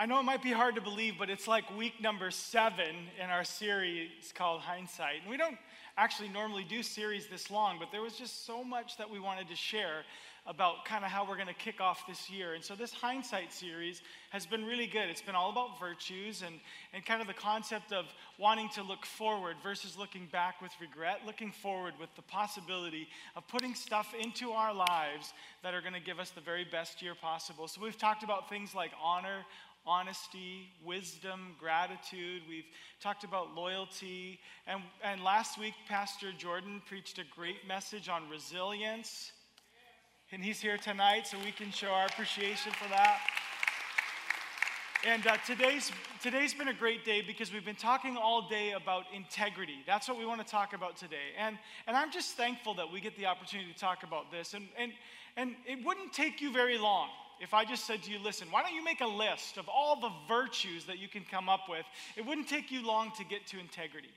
I know it might be hard to believe, but it's like week number seven in our series called Hindsight. And we don't actually normally do series this long, but there was just so much that we wanted to share about kind of how we're going to kick off this year. And so this Hindsight series has been really good. It's been all about virtues and, and kind of the concept of wanting to look forward versus looking back with regret, looking forward with the possibility of putting stuff into our lives that are going to give us the very best year possible. So we've talked about things like honor, honesty, wisdom, gratitude. We've talked about loyalty. And, and last week, Pastor Jordan preached a great message on resilience. And he's here tonight, so we can show our appreciation for that. And uh, today's, today's been a great day because we've been talking all day about integrity. That's what we want to talk about today. And, and I'm just thankful that we get the opportunity to talk about this. And, and, and it wouldn't take you very long if I just said to you, listen, why don't you make a list of all the virtues that you can come up with? It wouldn't take you long to get to integrity.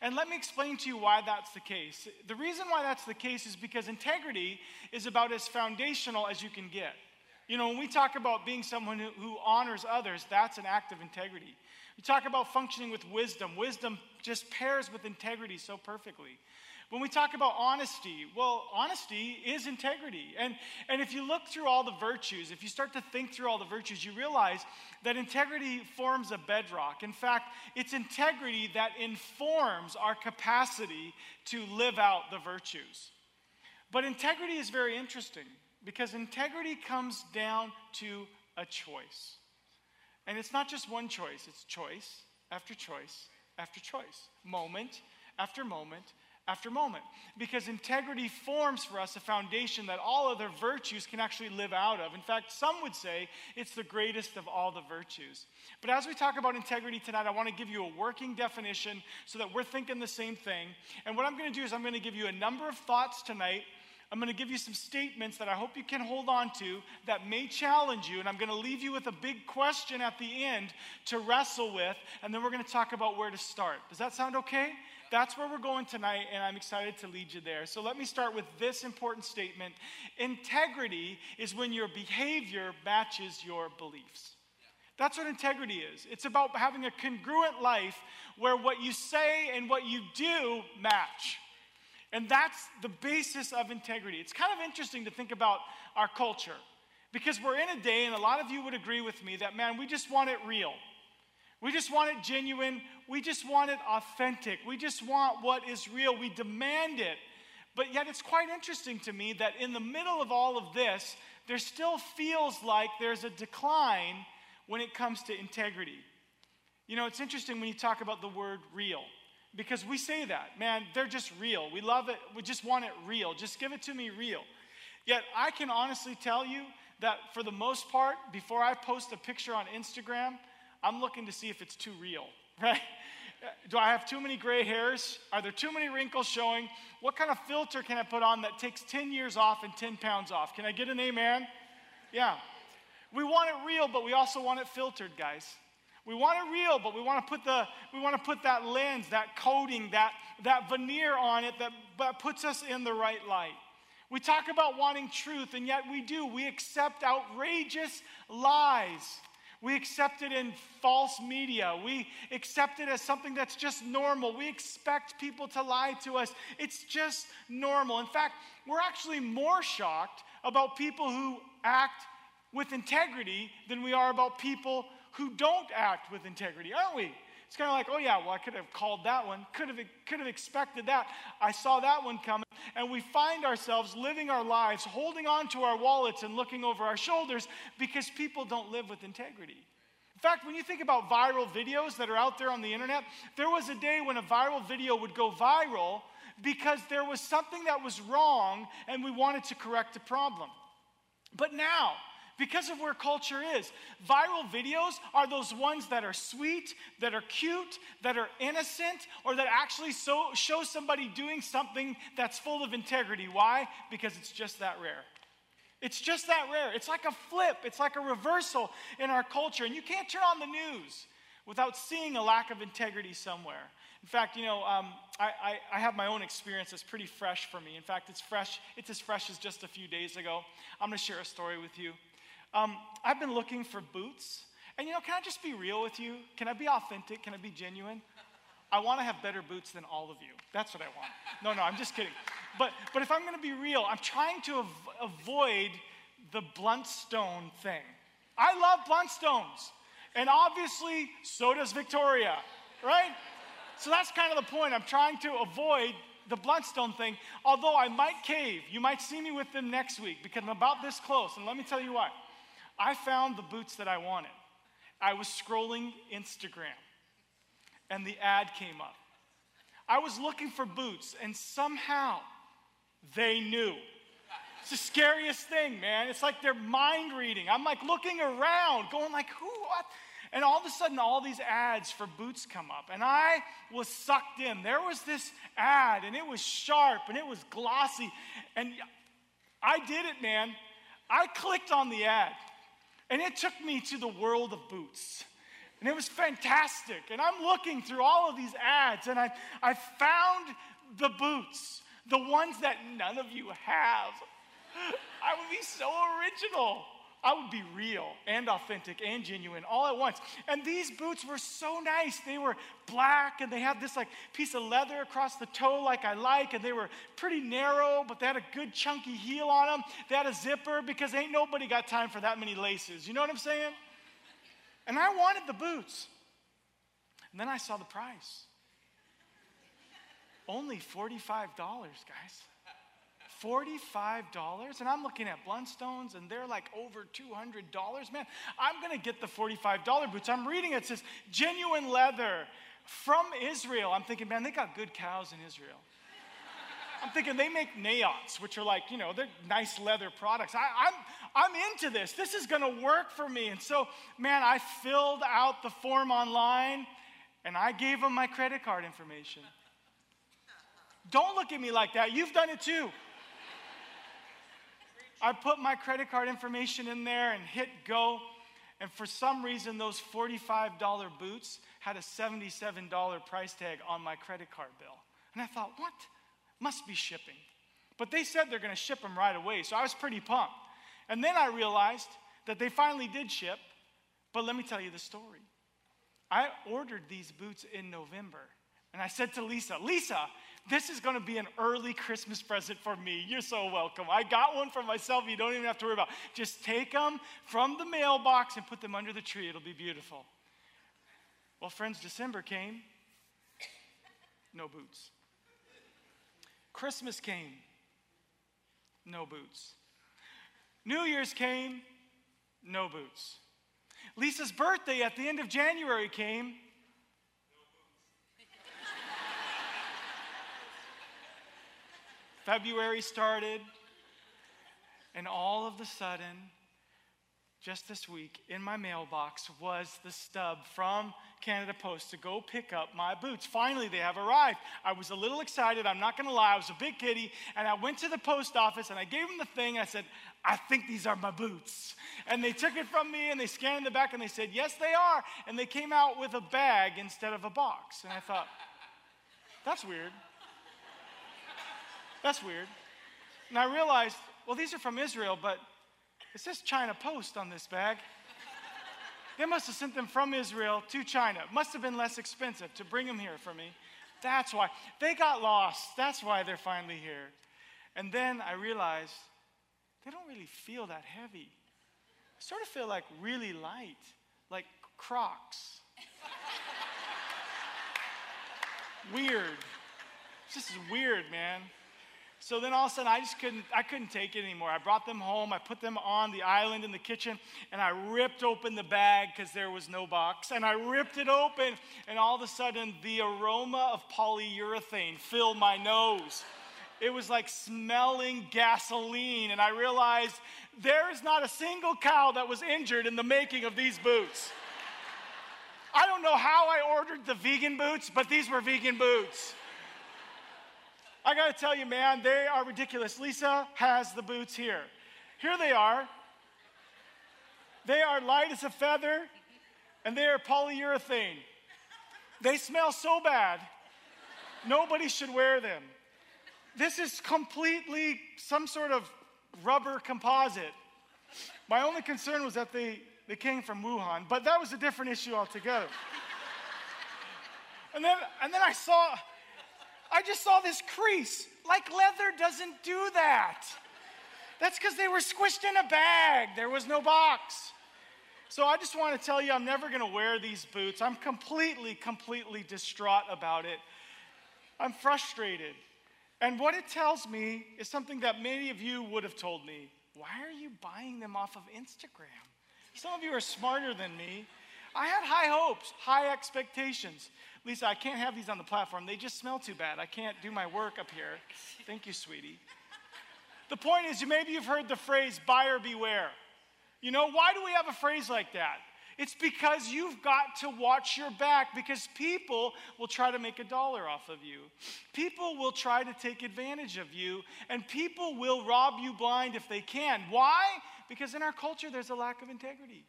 And let me explain to you why that's the case. The reason why that's the case is because integrity is about as foundational as you can get. You know, when we talk about being someone who, who, honors others, that's an act of integrity. We talk about functioning with wisdom. Wisdom just pairs with integrity so perfectly. When we talk about honesty, well, honesty is integrity. And, and if you look through all the virtues, if you start to think through all the virtues, you realize that integrity forms a bedrock. In fact, it's integrity that informs our capacity to live out the virtues. But integrity is very interesting because integrity comes down to a choice. And it's not just one choice, it's choice after choice after choice, moment after moment after moment. Because integrity forms for us a foundation that all other virtues can actually live out of. In fact, some would say it's the greatest of all the virtues. But as we talk about integrity tonight, I want to give you a working definition so that we're thinking the same thing. And what I'm going to do is I'm going to give you a number of thoughts tonight. I'm going to give you some statements that I hope you can hold on to that may challenge you. And I'm going to leave you with a big question at the end to wrestle with. And then we're going to talk about where to start. Does that sound okay? That's where we're going tonight, and I'm excited to lead you there. So let me start with this important statement Integrity is when your behavior matches your beliefs. That's what integrity is. It's about having a congruent life where what you say and what you do match. And that's the basis of integrity. It's kind of interesting to think about our culture because we're in a day, and a lot of you would agree with me, that man, we just want it real. We just want it genuine. We just want it authentic. We just want what is real. We demand it. But yet, it's quite interesting to me that in the middle of all of this, there still feels like there's a decline when it comes to integrity. You know, it's interesting when you talk about the word real because we say that, man, they're just real. We love it. We just want it real. Just give it to me real. Yet, I can honestly tell you that for the most part, before I post a picture on Instagram, I'm looking to see if it's too real, right? Do I have too many gray hairs? Are there too many wrinkles showing? What kind of filter can I put on that takes 10 years off and 10 pounds off? Can I get an amen? Yeah. We want it real, but we also want it filtered, guys. We want it real, but we want to put the we want to put that lens, that coating, that that veneer on it that, that puts us in the right light. We talk about wanting truth, and yet we do. We accept outrageous lies. We accept it in false media. We accept it as something that's just normal. We expect people to lie to us. It's just normal. In fact, we're actually more shocked about people who act with integrity than we are about people who don't act with integrity, aren't we? It's kind of like, oh yeah, well, I could have called that one, could have, could have expected that. I saw that one coming. And we find ourselves living our lives, holding on to our wallets and looking over our shoulders because people don't live with integrity. In fact, when you think about viral videos that are out there on the internet, there was a day when a viral video would go viral because there was something that was wrong and we wanted to correct the problem. But now, because of where culture is. Viral videos are those ones that are sweet, that are cute, that are innocent, or that actually so, show somebody doing something that's full of integrity. Why? Because it's just that rare. It's just that rare. It's like a flip, it's like a reversal in our culture. And you can't turn on the news without seeing a lack of integrity somewhere. In fact, you know, um, I, I, I, have my own experience that's pretty fresh for me. In fact, it's fresh, it's as fresh as just a few days ago. I'm going to share a story with you. Um, I've been looking for boots. And you know, can I just be real with you? Can I be authentic? Can I be genuine? I want to have better boots than all of you. That's what I want. No, no, I'm just kidding. But, but if I'm going to be real, I'm trying to av- avoid the Blundstone thing. I love Blundstones. And obviously, so does Victoria, right? So that's kind of the point. I'm trying to avoid the Blundstone thing, although I might cave. You might see me with them next week because I'm about this close. And let me tell you why. I found the boots that I wanted. I was scrolling Instagram and the ad came up. I was looking for boots and somehow they knew. It's the scariest thing, man. It's like they're mind reading. I'm like looking around, going like, who, what? And all of a sudden, all these ads for boots come up, and I was sucked in. There was this ad, and it was sharp and it was glossy. And I did it, man. I clicked on the ad, and it took me to the world of boots. And it was fantastic. And I'm looking through all of these ads, and I, I found the boots, the ones that none of you have. I would be so original. I would be real and authentic and genuine all at once. And these boots were so nice. They were black and they had this like piece of leather across the toe like I like and they were pretty narrow, but they had a good chunky heel on them. They had a zipper because ain't nobody got time for that many laces. You know what I'm saying? And I wanted the boots. And then I saw the price. Only $45, guys. $45 and I'm looking at Blundstones and they're like over $200. Man, I'm going to get the $45 boots. I'm reading it, says genuine leather from Israel. I'm thinking, man, they got good cows in Israel. I'm thinking they make Naots, which are like, you know, they're nice leather products. I, I'm, I'm into this. This is going to work for me. And so, man, I filled out the form online and I gave them my credit card information. Don't look at me like that. You've done it too. I put my credit card information in there and hit go. And for some reason, those $45 boots had a $77 price tag on my credit card bill. And I thought, what? Must be shipping. But they said they're going to ship them right away. So I was pretty pumped. And then I realized that they finally did ship. But let me tell you the story. I ordered these boots in November. And I said to Lisa, Lisa, this is going to be an early Christmas present for me. You're so welcome. I got one for myself. You don't even have to worry about. Just take them from the mailbox and put them under the tree. It'll be beautiful. Well, friends, December came. No boots. Christmas came. No boots. New Year's came. No boots. Lisa's birthday at the end of January came. February started, and all of a sudden, just this week, in my mailbox was the stub from Canada Post to go pick up my boots. Finally, they have arrived. I was a little excited. I'm not going to lie. I was a big kitty. And I went to the post office and I gave them the thing. I said, I think these are my boots. And they took it from me and they scanned the back and they said, Yes, they are. And they came out with a bag instead of a box. And I thought, That's weird. That's weird. And I realized, well, these are from Israel, but it says China Post on this bag. They must have sent them from Israel to China. Must have been less expensive to bring them here for me. That's why. They got lost. That's why they're finally here. And then I realized they don't really feel that heavy. I sort of feel like really light, like Crocs. weird. This is weird, man. So then all of a sudden I just couldn't I couldn't take it anymore. I brought them home, I put them on the island in the kitchen, and I ripped open the bag because there was no box. And I ripped it open, and all of a sudden the aroma of polyurethane filled my nose. It was like smelling gasoline, and I realized there is not a single cow that was injured in the making of these boots. I don't know how I ordered the vegan boots, but these were vegan boots. I got to tell you, man, they are ridiculous. Lisa has the boots here. Here they are. They are light as a feather, and they are polyurethane. They smell so bad, nobody should wear them. This is completely some sort of rubber composite. My only concern was that they they came from Wuhan, but that was a different issue altogether. and then, and then I saw, I just saw this crease. Like leather doesn't do that. That's because they were squished in a bag. There was no box. So I just want to tell you, I'm never going to wear these boots. I'm completely, completely distraught about it. I'm frustrated. And what it tells me is something that many of you would have told me. Why are you buying them off of Instagram? Some of you are smarter than me. I had high hopes, high expectations. Lisa, I can't have these on the platform. They just smell too bad. I can't do my work up here. Thank you, sweetie. The point is, you maybe you've heard the phrase buyer beware. You know, why do we have a phrase like that? It's because you've got to watch your back because people will try to make a dollar off of you. People will try to take advantage of you, and people will rob you blind if they can. Why? Because in our culture, there's a lack of integrity.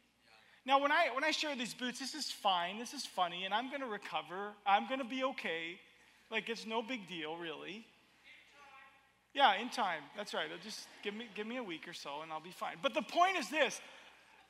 Now, when I, when I share these boots, this is fine, this is funny, and I'm gonna recover. I'm gonna be okay. Like, it's no big deal, really. Yeah, in time. That's right. It'll just give me, give me a week or so and I'll be fine. But the point is this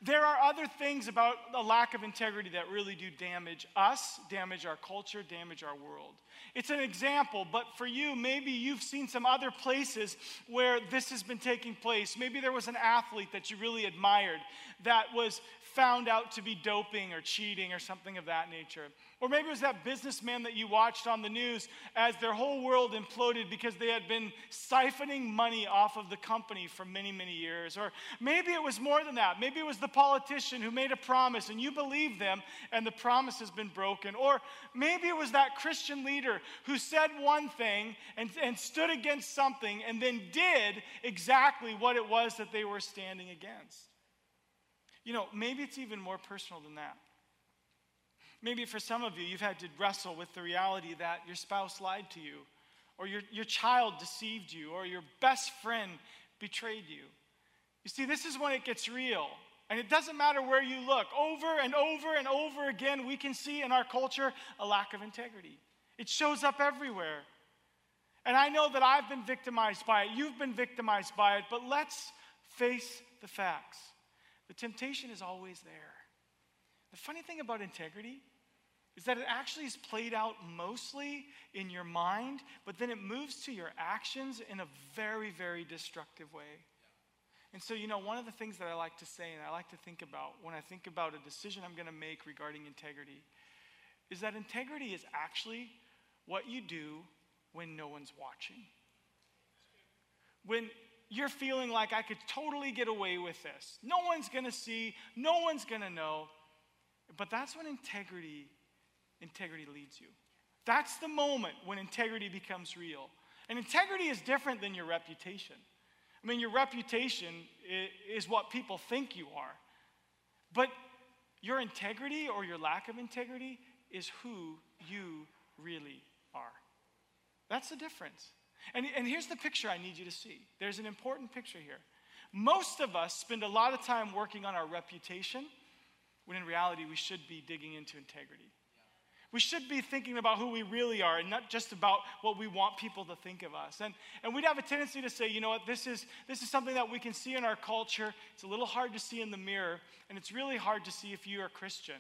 there are other things about a lack of integrity that really do damage us, damage our culture, damage our world. It's an example, but for you, maybe you've seen some other places where this has been taking place. Maybe there was an athlete that you really admired that was found out to be doping or cheating or something of that nature. Or maybe it was that businessman that you watched on the news as their whole world imploded because they had been siphoning money off of the company for many, many years. Or maybe it was more than that. Maybe it was the politician who made a promise and you believe them and the promise has been broken. Or maybe it was that Christian leader who said one thing and, and stood against something and then did exactly what it was that they were standing against. You know, maybe it's even more personal than that. Maybe for some of you, you've had to wrestle with the reality that your spouse lied to you, or your, your child deceived you, or your best friend betrayed you. You see, this is when it gets real. And it doesn't matter where you look. Over and over and over again, we can see in our culture a lack of integrity. It shows up everywhere. And I know that I've been victimized by it. You've been victimized by it. But let's face the facts. The temptation is always there. The funny thing about integrity is that it actually is played out mostly in your mind, but then it moves to your actions in a very, very destructive way. And so, you know, one of the things that I like to say and I like to think about when I think about a decision I'm going to make regarding integrity is that integrity is actually what you do when no one's watching. When you're feeling like I could totally get away with this, no one's going to see, no one's going to know. But that's when integrity integrity leads you. That's the moment when integrity becomes real. And integrity is different than your reputation. I mean, your reputation is what people think you are. But your integrity or your lack of integrity is who you really are. That's the difference. And, and here's the picture I need you to see. There's an important picture here. Most of us spend a lot of time working on our reputation when in reality we should be digging into integrity. We should be thinking about who we really are and not just about what we want people to think of us. And, and we'd have a tendency to say, you know what, this is, this is something that we can see in our culture. It's a little hard to see in the mirror, and it's really hard to see if you are Christian.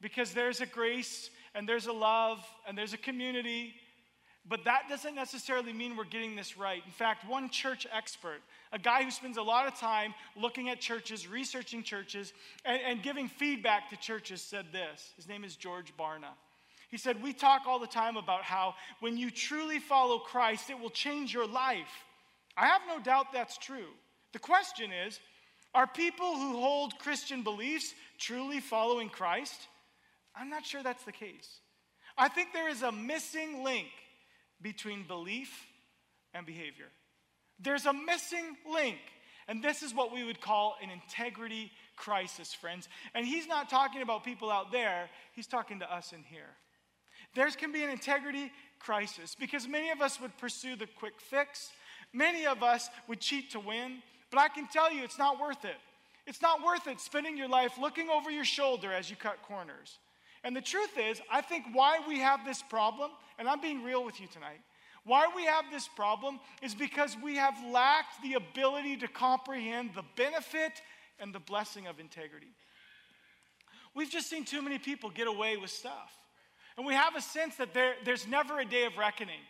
Because there's a grace, and there's a love, and there's a community, but that doesn't necessarily mean we're getting this right. In fact, one church expert, a guy who spends a lot of time looking at churches, researching churches, and, and giving feedback to churches, said this. His name is George Barna. He said, We talk all the time about how when you truly follow Christ, it will change your life. I have no doubt that's true. The question is are people who hold Christian beliefs truly following Christ? I'm not sure that's the case. I think there is a missing link between belief and behavior. There's a missing link. And this is what we would call an integrity crisis, friends. And he's not talking about people out there, he's talking to us in here. There can be an integrity crisis because many of us would pursue the quick fix. Many of us would cheat to win. But I can tell you, it's not worth it. It's not worth it spending your life looking over your shoulder as you cut corners. And the truth is, I think why we have this problem, and I'm being real with you tonight, why we have this problem is because we have lacked the ability to comprehend the benefit and the blessing of integrity. We've just seen too many people get away with stuff. And we have a sense that there, there's never a day of reckoning.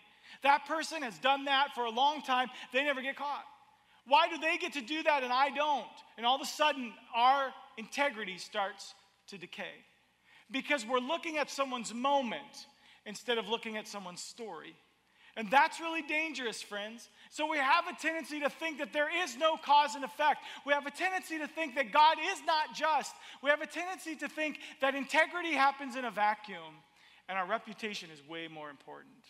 That person has done that for a long time, they never get caught. Why do they get to do that and I don't? And all of a sudden, our integrity starts to decay. Because we're looking at someone's moment instead of looking at someone's story. And that's really dangerous, friends. So we have a tendency to think that there is no cause and effect. We have a tendency to think that God is not just. We have a tendency to think that integrity happens in a vacuum and our reputation is way more important.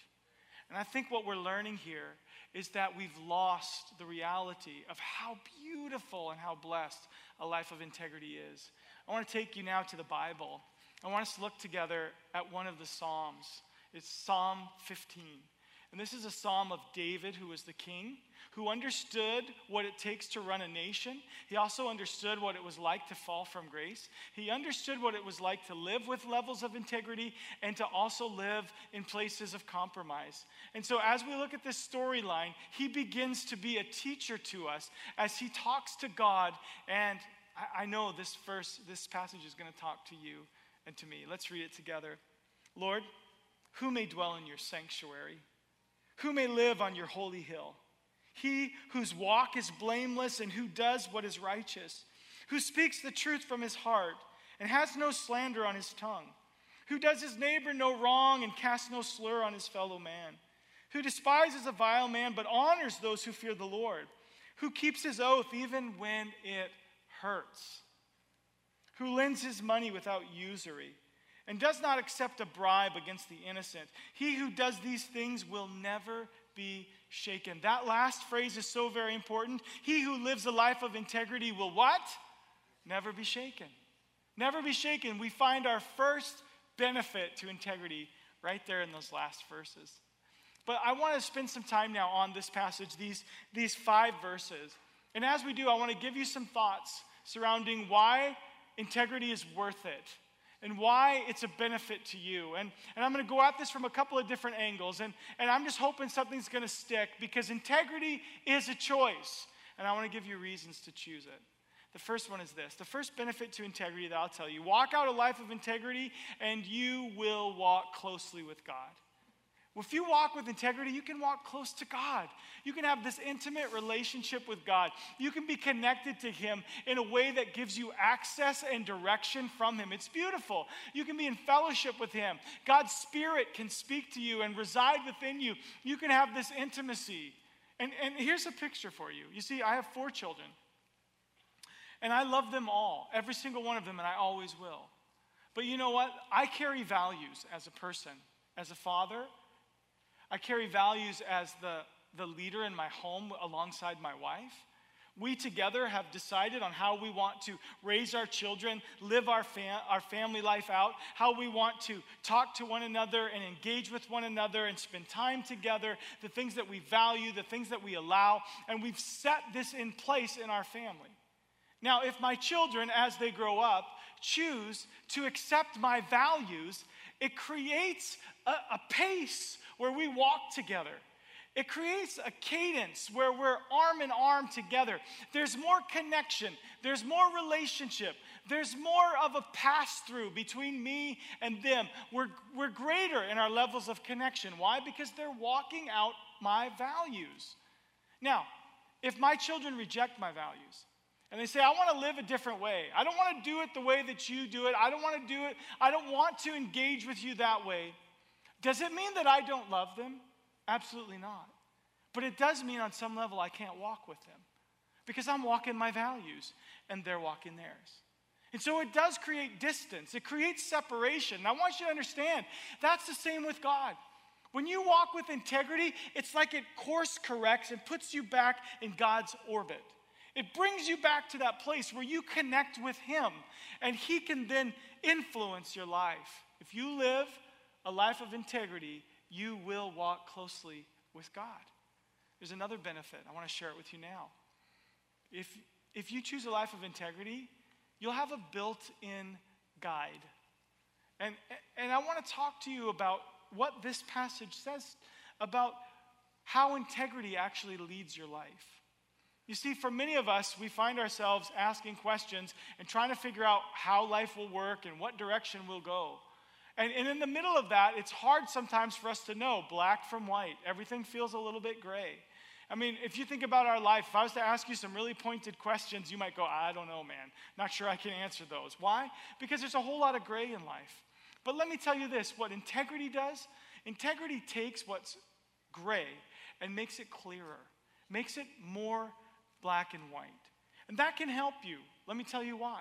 And I think what we're learning here is that we've lost the reality of how beautiful and how blessed a life of integrity is. I want to take you now to the Bible. I want us to look together at one of the Psalms. It's Psalm 15. And this is a psalm of David, who was the king, who understood what it takes to run a nation. He also understood what it was like to fall from grace. He understood what it was like to live with levels of integrity and to also live in places of compromise. And so, as we look at this storyline, he begins to be a teacher to us as he talks to God. And I, know this verse, this passage is going to talk to you and to me. Let's read it together. Lord, who may dwell in your sanctuary? Who may live on your holy hill? He whose walk is blameless and who does what is righteous, who speaks the truth from his heart and has no slander on his tongue, who does his neighbor no wrong and casts no slur on his fellow man, who despises a vile man but honors those who fear the Lord, who keeps his oath even when it hurts, who lends his money without usury and does not accept a bribe against the innocent. He who does these things will never be shaken. That last phrase is so very important. He who lives a life of integrity will what? Never be shaken. Never be shaken. We find our first benefit to integrity right there in those last verses. But I want to spend some time now on this passage, these, these five verses. And as we do, I want to give you some thoughts surrounding why integrity is worth it and why it's a benefit to you. And, and I'm going to go at this from a couple of different angles. And, and I'm just hoping something's going to stick because integrity is a choice. And I want to give you reasons to choose it. The first one is this the first benefit to integrity that I'll tell you walk out a life of integrity, and you will walk closely with God. If you walk with integrity, you can walk close to God. You can have this intimate relationship with God. You can be connected to Him in a way that gives you access and direction from Him. It's beautiful. You can be in fellowship with Him. God's Spirit can speak to you and reside within you. You can have this intimacy. And, and here's a picture for you. You see, I have four children, and I love them all, every single one of them, and I always will. But you know what? I carry values as a person, as a father I carry values as the, the leader in my home alongside my wife. We together have decided on how we want to raise our children, live our, fam- our family life out, how we want to talk to one another and engage with one another and spend time together, the things that we value, the things that we allow, and we've set this in place in our family. Now, if my children, as they grow up, choose to accept my values, it creates a, a pace where we walk together. It creates a cadence where we're arm in arm together. There's more connection, there's more relationship, there's more of a pass through between me and them. We're, we're greater in our levels of connection. Why? Because they're walking out my values. Now, if my children reject my values, and they say, I want to live a different way. I don't want to do it the way that you do it. I don't want to do it. I don't want to engage with you that way. Does it mean that I don't love them? Absolutely not. But it does mean on some level I can't walk with them because I'm walking my values and they're walking theirs. And so it does create distance, it creates separation. And I want you to understand that's the same with God. When you walk with integrity, it's like it course corrects and puts you back in God's orbit. It brings you back to that place where you connect with Him and He can then influence your life. If you live a life of integrity, you will walk closely with God. There's another benefit. I want to share it with you now. If, if you choose a life of integrity, you'll have a built in guide. And, and I want to talk to you about what this passage says about how integrity actually leads your life. You see, for many of us, we find ourselves asking questions and trying to figure out how life will work and what direction we'll go. And, and in the middle of that, it's hard sometimes for us to know black from white. Everything feels a little bit gray. I mean, if you think about our life, if I was to ask you some really pointed questions, you might go, I don't know, man. Not sure I can answer those. Why? Because there's a whole lot of gray in life. But let me tell you this what integrity does integrity takes what's gray and makes it clearer, makes it more black and white. And that can help you. Let me tell you why.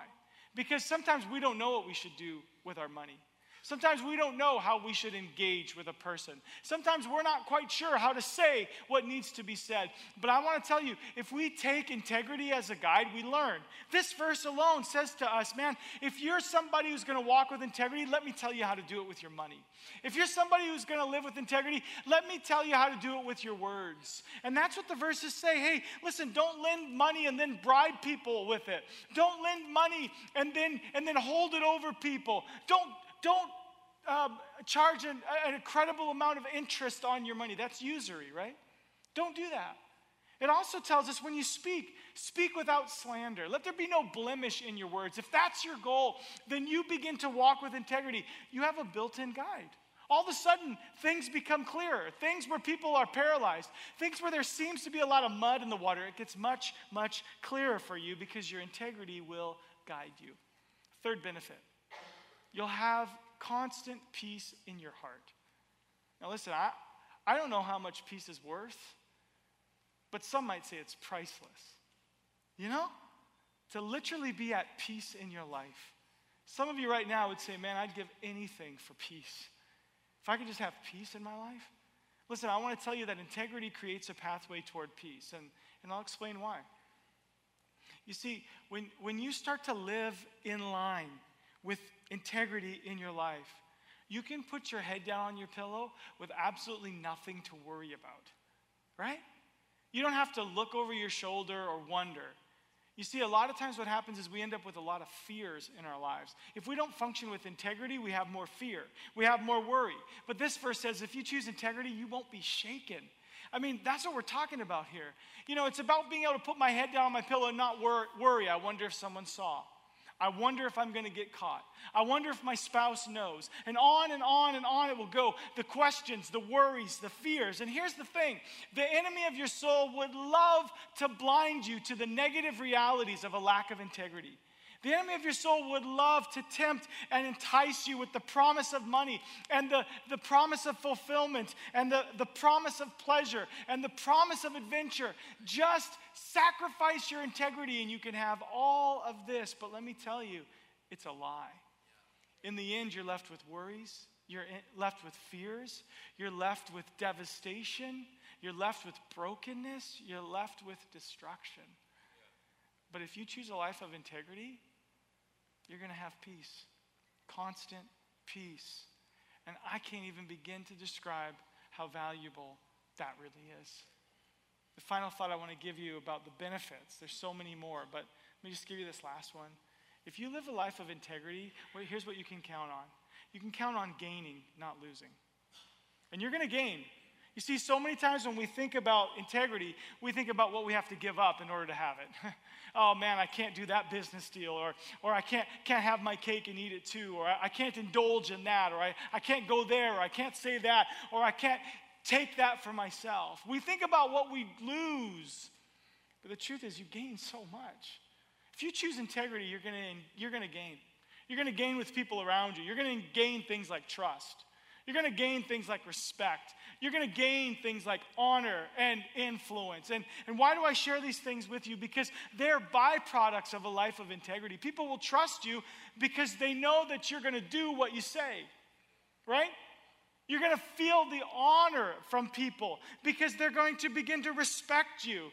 Because sometimes we don't know what we should do with our money. Sometimes we don't know how we should engage with a person. Sometimes we're not quite sure how to say what needs to be said. But I want to tell you if we take integrity as a guide, we learn. This verse alone says to us, man, if you're somebody who's going to walk with integrity, let me tell you how to do it with your money. If you're somebody who's going to live with integrity, let me tell you how to do it with your words. And that's what the verses say. Hey, listen, don't lend money and then bribe people with it. Don't lend money and then and then hold it over people. Don't don't um, charge an, an incredible amount of interest on your money. That's usury, right? Don't do that. It also tells us when you speak, speak without slander. Let there be no blemish in your words. If that's your goal, then you begin to walk with integrity. You have a built in guide. All of a sudden, things become clearer. Things where people are paralyzed, things where there seems to be a lot of mud in the water, it gets much, much clearer for you because your integrity will guide you. Third benefit You'll have constant peace in your heart. Now, listen, I, I don't know how much peace is worth, but some might say it's priceless. You know? To literally be at peace in your life. Some of you right now would say, man, I'd give anything for peace. If I could just have peace in my life. Listen, I want to tell you that integrity creates a pathway toward peace, and, and I'll explain why. You see, when, when you start to live in line with integrity in your life. You can put your head down on your pillow with absolutely nothing to worry about, right? You don't have to look over your shoulder or wonder. You see, a lot of times what happens is we end up with a lot of fears in our lives. If we don't function with integrity, we have more fear, we have more worry. But this verse says if you choose integrity, you won't be shaken. I mean, that's what we're talking about here. You know, it's about being able to put my head down on my pillow and not wor- worry. I wonder if someone saw. I wonder if I'm going to get caught. I wonder if my spouse knows. And on and on and on it will go. The questions, the worries, the fears. And here's the thing the enemy of your soul would love to blind you to the negative realities of a lack of integrity. The enemy of your soul would love to tempt and entice you with the promise of money and the, the promise of fulfillment and the, the promise of pleasure and the promise of adventure. Just sacrifice your integrity and you can have all of this. But let me tell you, it's a lie. In the end, you're left with worries, you're left with fears, you're left with devastation, you're left with brokenness, you're left with destruction. But if you choose a life of integrity, you're going to have peace, constant peace. And I can't even begin to describe how valuable that really is. The final thought I want to give you about the benefits, there's so many more, but let me just give you this last one. If you live a life of integrity, well, here's what you can count on you can count on gaining, not losing. And you're going to gain. You see, so many times when we think about integrity, we think about what we have to give up in order to have it. oh man, I can't do that business deal, or, or I can't, can't have my cake and eat it too, or I, I can't indulge in that, or I, I can't go there, or I can't say that, or I can't take that for myself. We think about what we lose, but the truth is, you gain so much. If you choose integrity, you're gonna, you're gonna gain. You're gonna gain with people around you, you're gonna gain things like trust. You're going to gain things like respect. You're going to gain things like honor and influence. And, and why do I share these things with you? Because they're byproducts of a life of integrity. People will trust you because they know that you're going to do what you say, right? You're going to feel the honor from people because they're going to begin to respect you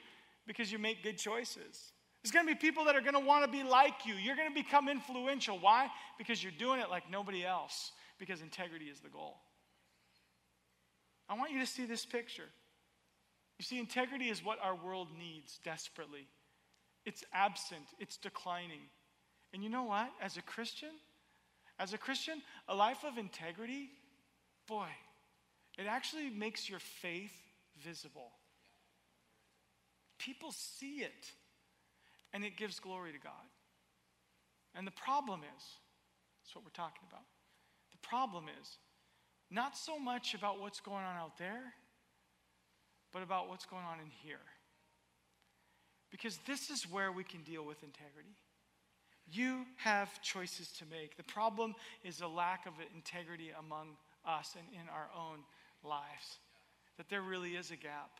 because you make good choices. There's going to be people that are going to want to be like you. You're going to become influential. Why? Because you're doing it like nobody else because integrity is the goal. I want you to see this picture. You see, integrity is what our world needs desperately. It's absent, it's declining. And you know what? As a Christian, as a Christian, a life of integrity, boy, it actually makes your faith visible. people see it and it gives glory to God. And the problem is, that's what we're talking about. Problem is not so much about what's going on out there, but about what's going on in here. Because this is where we can deal with integrity. You have choices to make. The problem is a lack of integrity among us and in our own lives. That there really is a gap.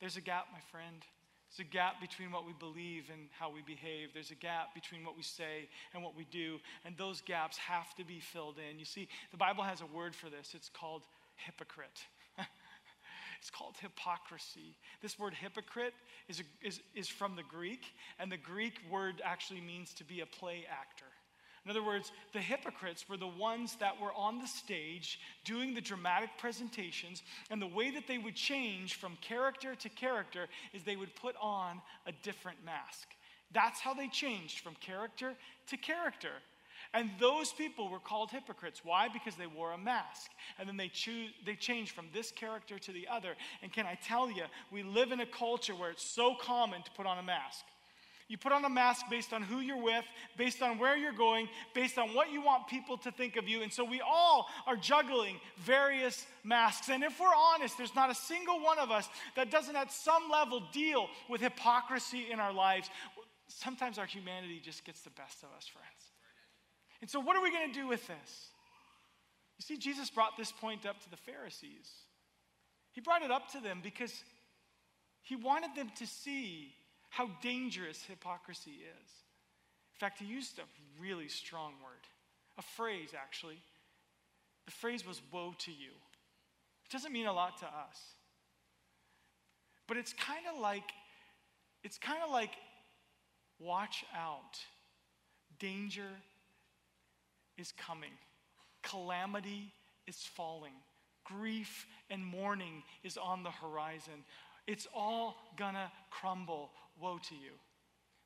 There's a gap, my friend. There's a gap between what we believe and how we behave. There's a gap between what we say and what we do. And those gaps have to be filled in. You see, the Bible has a word for this. It's called hypocrite. it's called hypocrisy. This word hypocrite is, a, is, is from the Greek, and the Greek word actually means to be a play actor. In other words, the hypocrites were the ones that were on the stage doing the dramatic presentations, and the way that they would change from character to character is they would put on a different mask. That's how they changed from character to character. And those people were called hypocrites. Why? Because they wore a mask. And then they, choose, they changed from this character to the other. And can I tell you, we live in a culture where it's so common to put on a mask. You put on a mask based on who you're with, based on where you're going, based on what you want people to think of you. And so we all are juggling various masks. And if we're honest, there's not a single one of us that doesn't at some level deal with hypocrisy in our lives. Sometimes our humanity just gets the best of us, friends. And so, what are we going to do with this? You see, Jesus brought this point up to the Pharisees. He brought it up to them because he wanted them to see how dangerous hypocrisy is. In fact, he used a really strong word, a phrase actually. The phrase was woe to you. It doesn't mean a lot to us. But it's kind of like it's kind of like watch out. Danger is coming. Calamity is falling. Grief and mourning is on the horizon. It's all gonna crumble. Woe to you.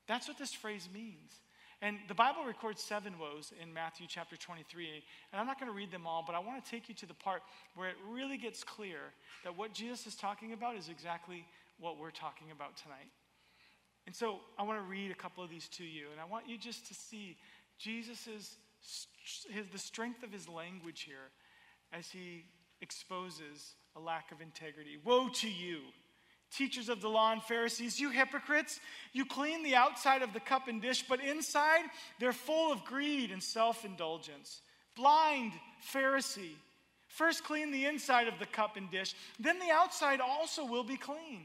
That's what this phrase means. And the Bible records seven woes in Matthew chapter 23. And I'm not going to read them all, but I want to take you to the part where it really gets clear that what Jesus is talking about is exactly what we're talking about tonight. And so I want to read a couple of these to you. And I want you just to see Jesus' his, the strength of his language here as he exposes a lack of integrity. Woe to you! Teachers of the law and Pharisees, you hypocrites, you clean the outside of the cup and dish, but inside they're full of greed and self indulgence. Blind Pharisee, first clean the inside of the cup and dish, then the outside also will be clean.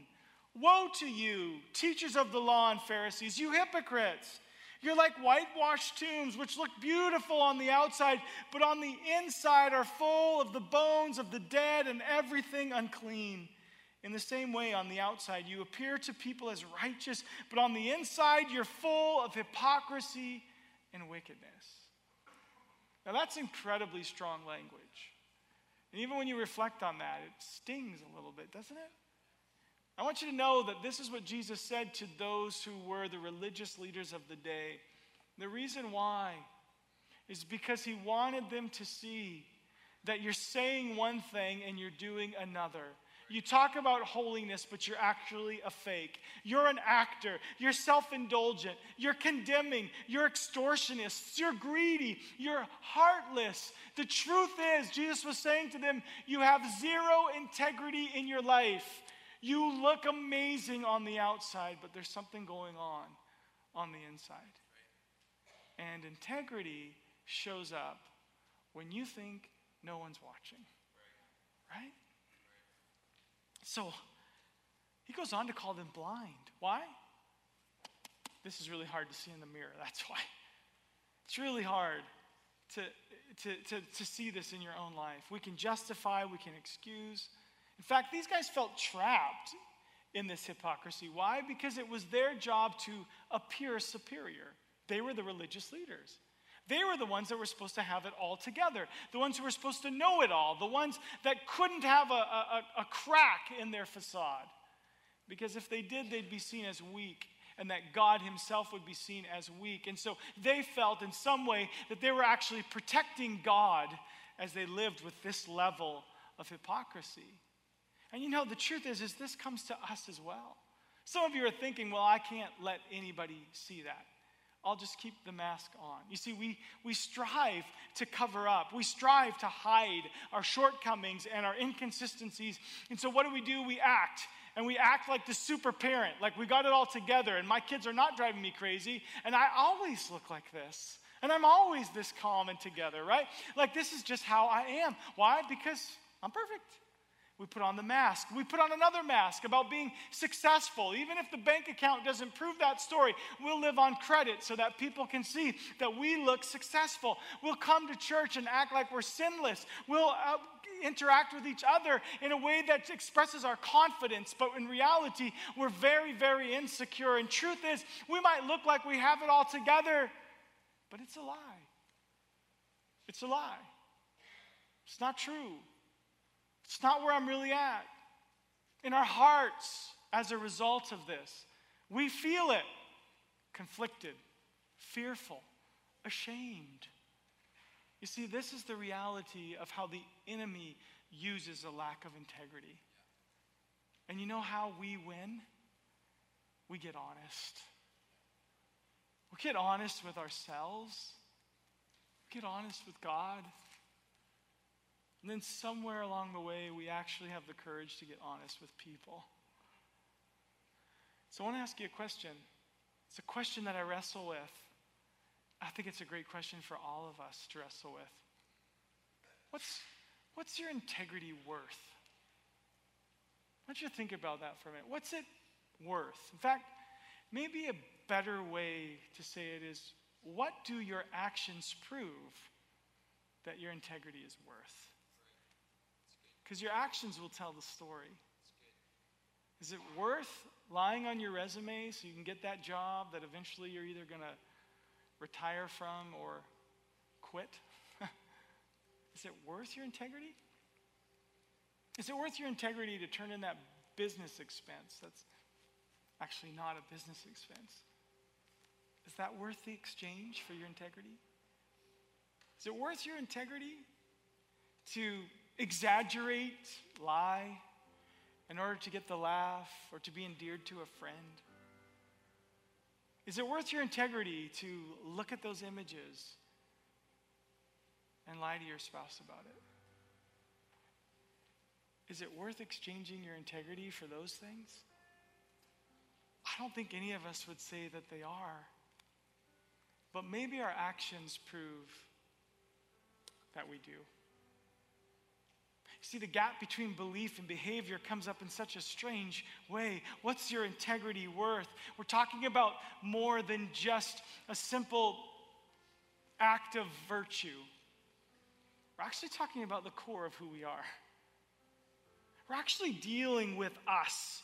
Woe to you, teachers of the law and Pharisees, you hypocrites! You're like whitewashed tombs, which look beautiful on the outside, but on the inside are full of the bones of the dead and everything unclean. In the same way, on the outside, you appear to people as righteous, but on the inside, you're full of hypocrisy and wickedness. Now, that's incredibly strong language. And even when you reflect on that, it stings a little bit, doesn't it? I want you to know that this is what Jesus said to those who were the religious leaders of the day. The reason why is because he wanted them to see that you're saying one thing and you're doing another. You talk about holiness, but you're actually a fake. You're an actor. You're self indulgent. You're condemning. You're extortionists. You're greedy. You're heartless. The truth is, Jesus was saying to them, you have zero integrity in your life. You look amazing on the outside, but there's something going on on the inside. And integrity shows up when you think no one's watching. Right? So he goes on to call them blind. Why? This is really hard to see in the mirror. That's why. It's really hard to, to, to, to see this in your own life. We can justify, we can excuse. In fact, these guys felt trapped in this hypocrisy. Why? Because it was their job to appear superior. They were the religious leaders. They were the ones that were supposed to have it all together, the ones who were supposed to know it all, the ones that couldn't have a, a, a crack in their facade. Because if they did, they'd be seen as weak, and that God Himself would be seen as weak. And so they felt in some way that they were actually protecting God as they lived with this level of hypocrisy. And you know, the truth is, is this comes to us as well. Some of you are thinking, well, I can't let anybody see that. I'll just keep the mask on. You see, we, we strive to cover up, we strive to hide our shortcomings and our inconsistencies. And so, what do we do? We act. And we act like the super parent, like we got it all together, and my kids are not driving me crazy, and I always look like this. And I'm always this calm and together, right? Like, this is just how I am. Why? Because I'm perfect. We put on the mask. We put on another mask about being successful. Even if the bank account doesn't prove that story, we'll live on credit so that people can see that we look successful. We'll come to church and act like we're sinless. We'll uh, interact with each other in a way that expresses our confidence, but in reality, we're very, very insecure. And truth is, we might look like we have it all together, but it's a lie. It's a lie. It's not true. It's not where I'm really at. In our hearts, as a result of this, we feel it conflicted, fearful, ashamed. You see, this is the reality of how the enemy uses a lack of integrity. And you know how we win? We get honest. We get honest with ourselves. We get honest with God. And then somewhere along the way, we actually have the courage to get honest with people. So I want to ask you a question. It's a question that I wrestle with. I think it's a great question for all of us to wrestle with. What's, what's your integrity worth? Why don't you think about that for a minute? What's it worth? In fact, maybe a better way to say it is what do your actions prove that your integrity is worth? Because your actions will tell the story. Is it worth lying on your resume so you can get that job that eventually you're either going to retire from or quit? Is it worth your integrity? Is it worth your integrity to turn in that business expense that's actually not a business expense? Is that worth the exchange for your integrity? Is it worth your integrity to exaggerate, lie in order to get the laugh or to be endeared to a friend? Is it worth your integrity to look at those images and lie to your spouse about it? Is it worth exchanging your integrity for those things? I don't think any of us would say that they are. But maybe our actions prove that we do. See, the gap between belief and behavior comes up in such a strange way. What's your integrity worth? We're talking about more than just a simple act of virtue. We're actually talking about the core of who we are. We're actually dealing with us,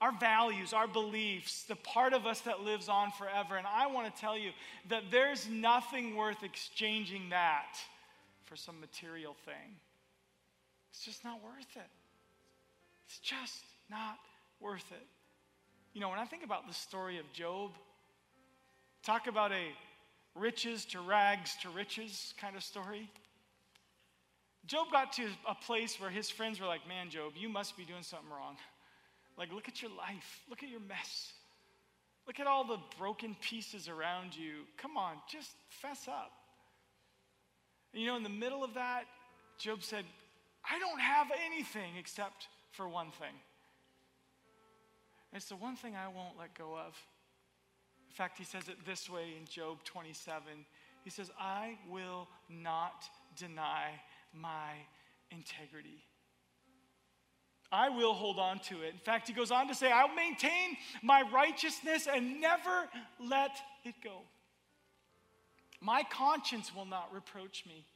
our values, our beliefs, the part of us that lives on forever. And I want to tell you that there's nothing worth exchanging that for some material thing. It's just not worth it. It's just not worth it. You know, when I think about the story of Job, talk about a riches to rags to riches kind of story. Job got to a place where his friends were like, Man, Job, you must be doing something wrong. Like, look at your life, look at your mess, look at all the broken pieces around you. Come on, just fess up. And you know, in the middle of that, Job said, I don't have anything except for one thing. It's the one thing I won't let go of. In fact, he says it this way in Job 27. He says, I will not deny my integrity. I will hold on to it. In fact, he goes on to say, I'll maintain my righteousness and never let it go. My conscience will not reproach me.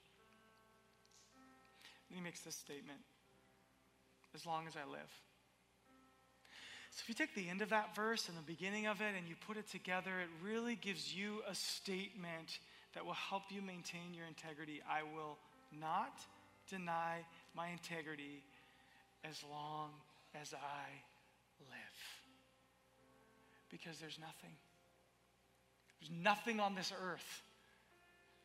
And he makes this statement as long as I live. So if you take the end of that verse and the beginning of it and you put it together, it really gives you a statement that will help you maintain your integrity. I will not deny my integrity as long as I live. Because there's nothing. There's nothing on this earth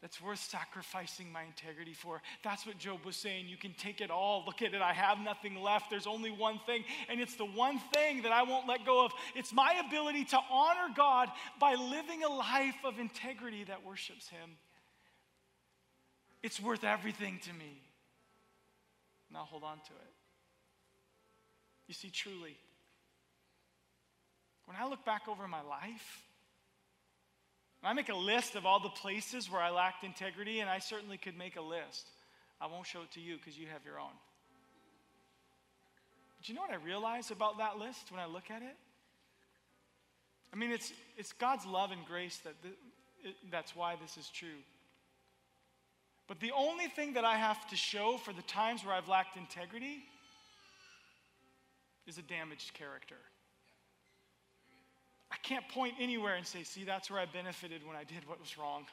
that's worth sacrificing my integrity for. That's what Job was saying. You can take it all. Look at it. I have nothing left. There's only one thing, and it's the one thing that I won't let go of. It's my ability to honor God by living a life of integrity that worships Him. It's worth everything to me. Now hold on to it. You see, truly, when I look back over my life, I make a list of all the places where I lacked integrity, and I certainly could make a list. I won't show it to you because you have your own. But you know what I realize about that list when I look at it? I mean, it's, it's God's love and grace that it, that's why this is true. But the only thing that I have to show for the times where I've lacked integrity is a damaged character. I can't point anywhere and say, see, that's where I benefited when I did what was wrong.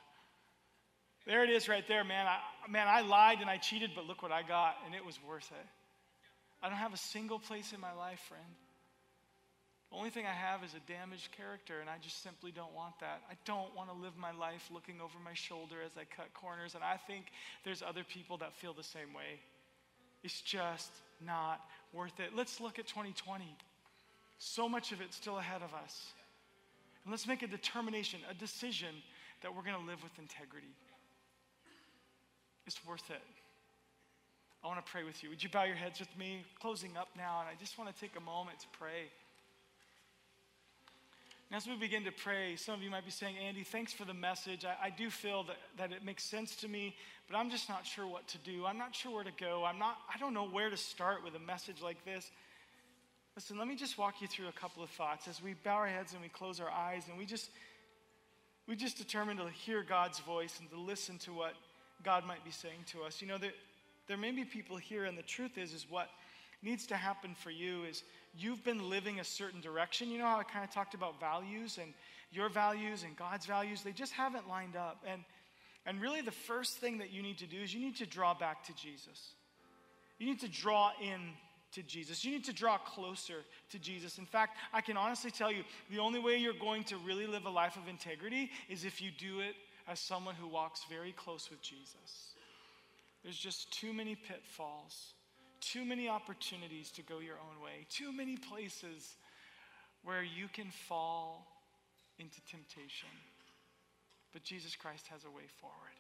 There it is right there, man. I, man, I lied and I cheated, but look what I got, and it was worth it. I don't have a single place in my life, friend. The only thing I have is a damaged character, and I just simply don't want that. I don't want to live my life looking over my shoulder as I cut corners, and I think there's other people that feel the same way. It's just not worth it. Let's look at 2020. So much of it still ahead of us. And let's make a determination, a decision that we're going to live with integrity. It's worth it. I want to pray with you. Would you bow your heads with me? Closing up now, and I just want to take a moment to pray. And as we begin to pray, some of you might be saying, Andy, thanks for the message. I, I, do feel that, that it makes sense to me, but I'm just not sure what to do. I'm not sure where to go. I'm not, I don't know where to start with a message like this. Listen, let me just walk you through a couple of thoughts as we bow our heads and we close our eyes and we just we just determine to hear God's voice and to listen to what God might be saying to us. You know, there, there may be people here, and the truth is, is what needs to happen for you is you've been living a certain direction. You know how I kind of talked about values and your values and God's values? They just haven't lined up. And, and really, the first thing that you need to do is you need to draw back to Jesus. You need to draw in to Jesus. You need to draw closer to Jesus. In fact, I can honestly tell you the only way you're going to really live a life of integrity is if you do it as someone who walks very close with Jesus. There's just too many pitfalls, too many opportunities to go your own way, too many places where you can fall into temptation. But Jesus Christ has a way forward.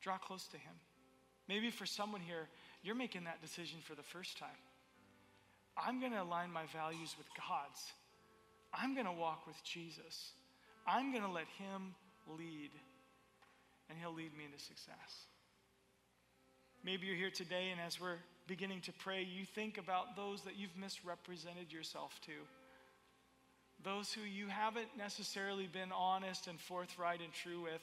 Draw close to Him. Maybe for someone here, you're making that decision for the first time. I'm going to align my values with God's. I'm going to walk with Jesus. I'm going to let Him lead, and He'll lead me into success. Maybe you're here today, and as we're beginning to pray, you think about those that you've misrepresented yourself to. Those who you haven't necessarily been honest and forthright and true with.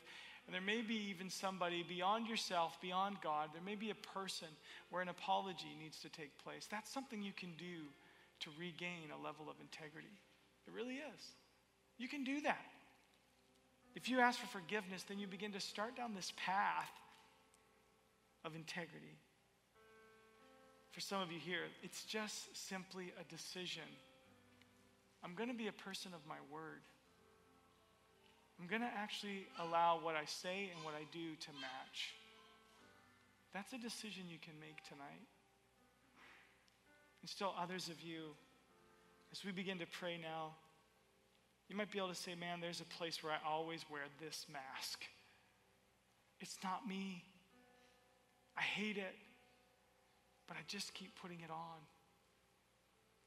And there may be even somebody beyond yourself, beyond God. There may be a person where an apology needs to take place. That's something you can do to regain a level of integrity. It really is. You can do that. If you ask for forgiveness, then you begin to start down this path of integrity. For some of you here, it's just simply a decision. I'm going to be a person of my word. I'm going to actually allow what I say and what I do to match. That's a decision you can make tonight. And still, others of you, as we begin to pray now, you might be able to say, Man, there's a place where I always wear this mask. It's not me. I hate it, but I just keep putting it on.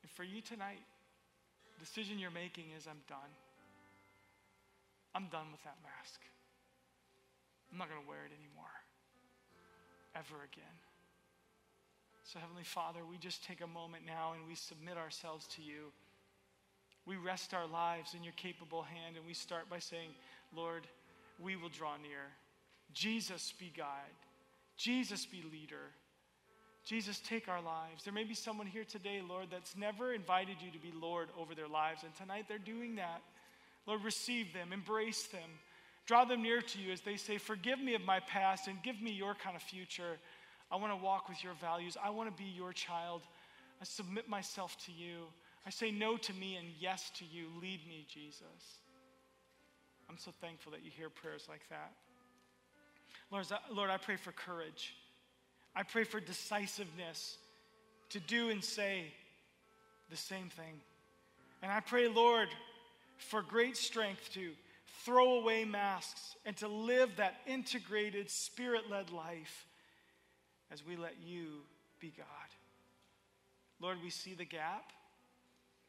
And for you tonight, the decision you're making is I'm done. I'm done with that mask. I'm not going to wear it anymore, ever again. So, Heavenly Father, we just take a moment now and we submit ourselves to you. We rest our lives in your capable hand and we start by saying, Lord, we will draw near. Jesus be guide. Jesus be leader. Jesus, take our lives. There may be someone here today, Lord, that's never invited you to be Lord over their lives, and tonight they're doing that. Lord, receive them, embrace them, draw them near to you as they say, Forgive me of my past and give me your kind of future. I want to walk with your values. I want to be your child. I submit myself to you. I say no to me and yes to you. Lead me, Jesus. I'm so thankful that you hear prayers like that. Lord, Lord, I pray for courage. I pray for decisiveness to do and say the same thing. And I pray, Lord, for great strength to throw away masks and to live that integrated, spirit led life as we let you be God. Lord, we see the gap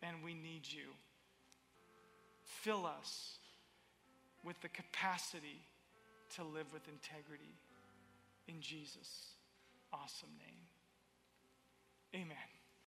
and we need you. Fill us with the capacity to live with integrity. In Jesus' awesome name. Amen.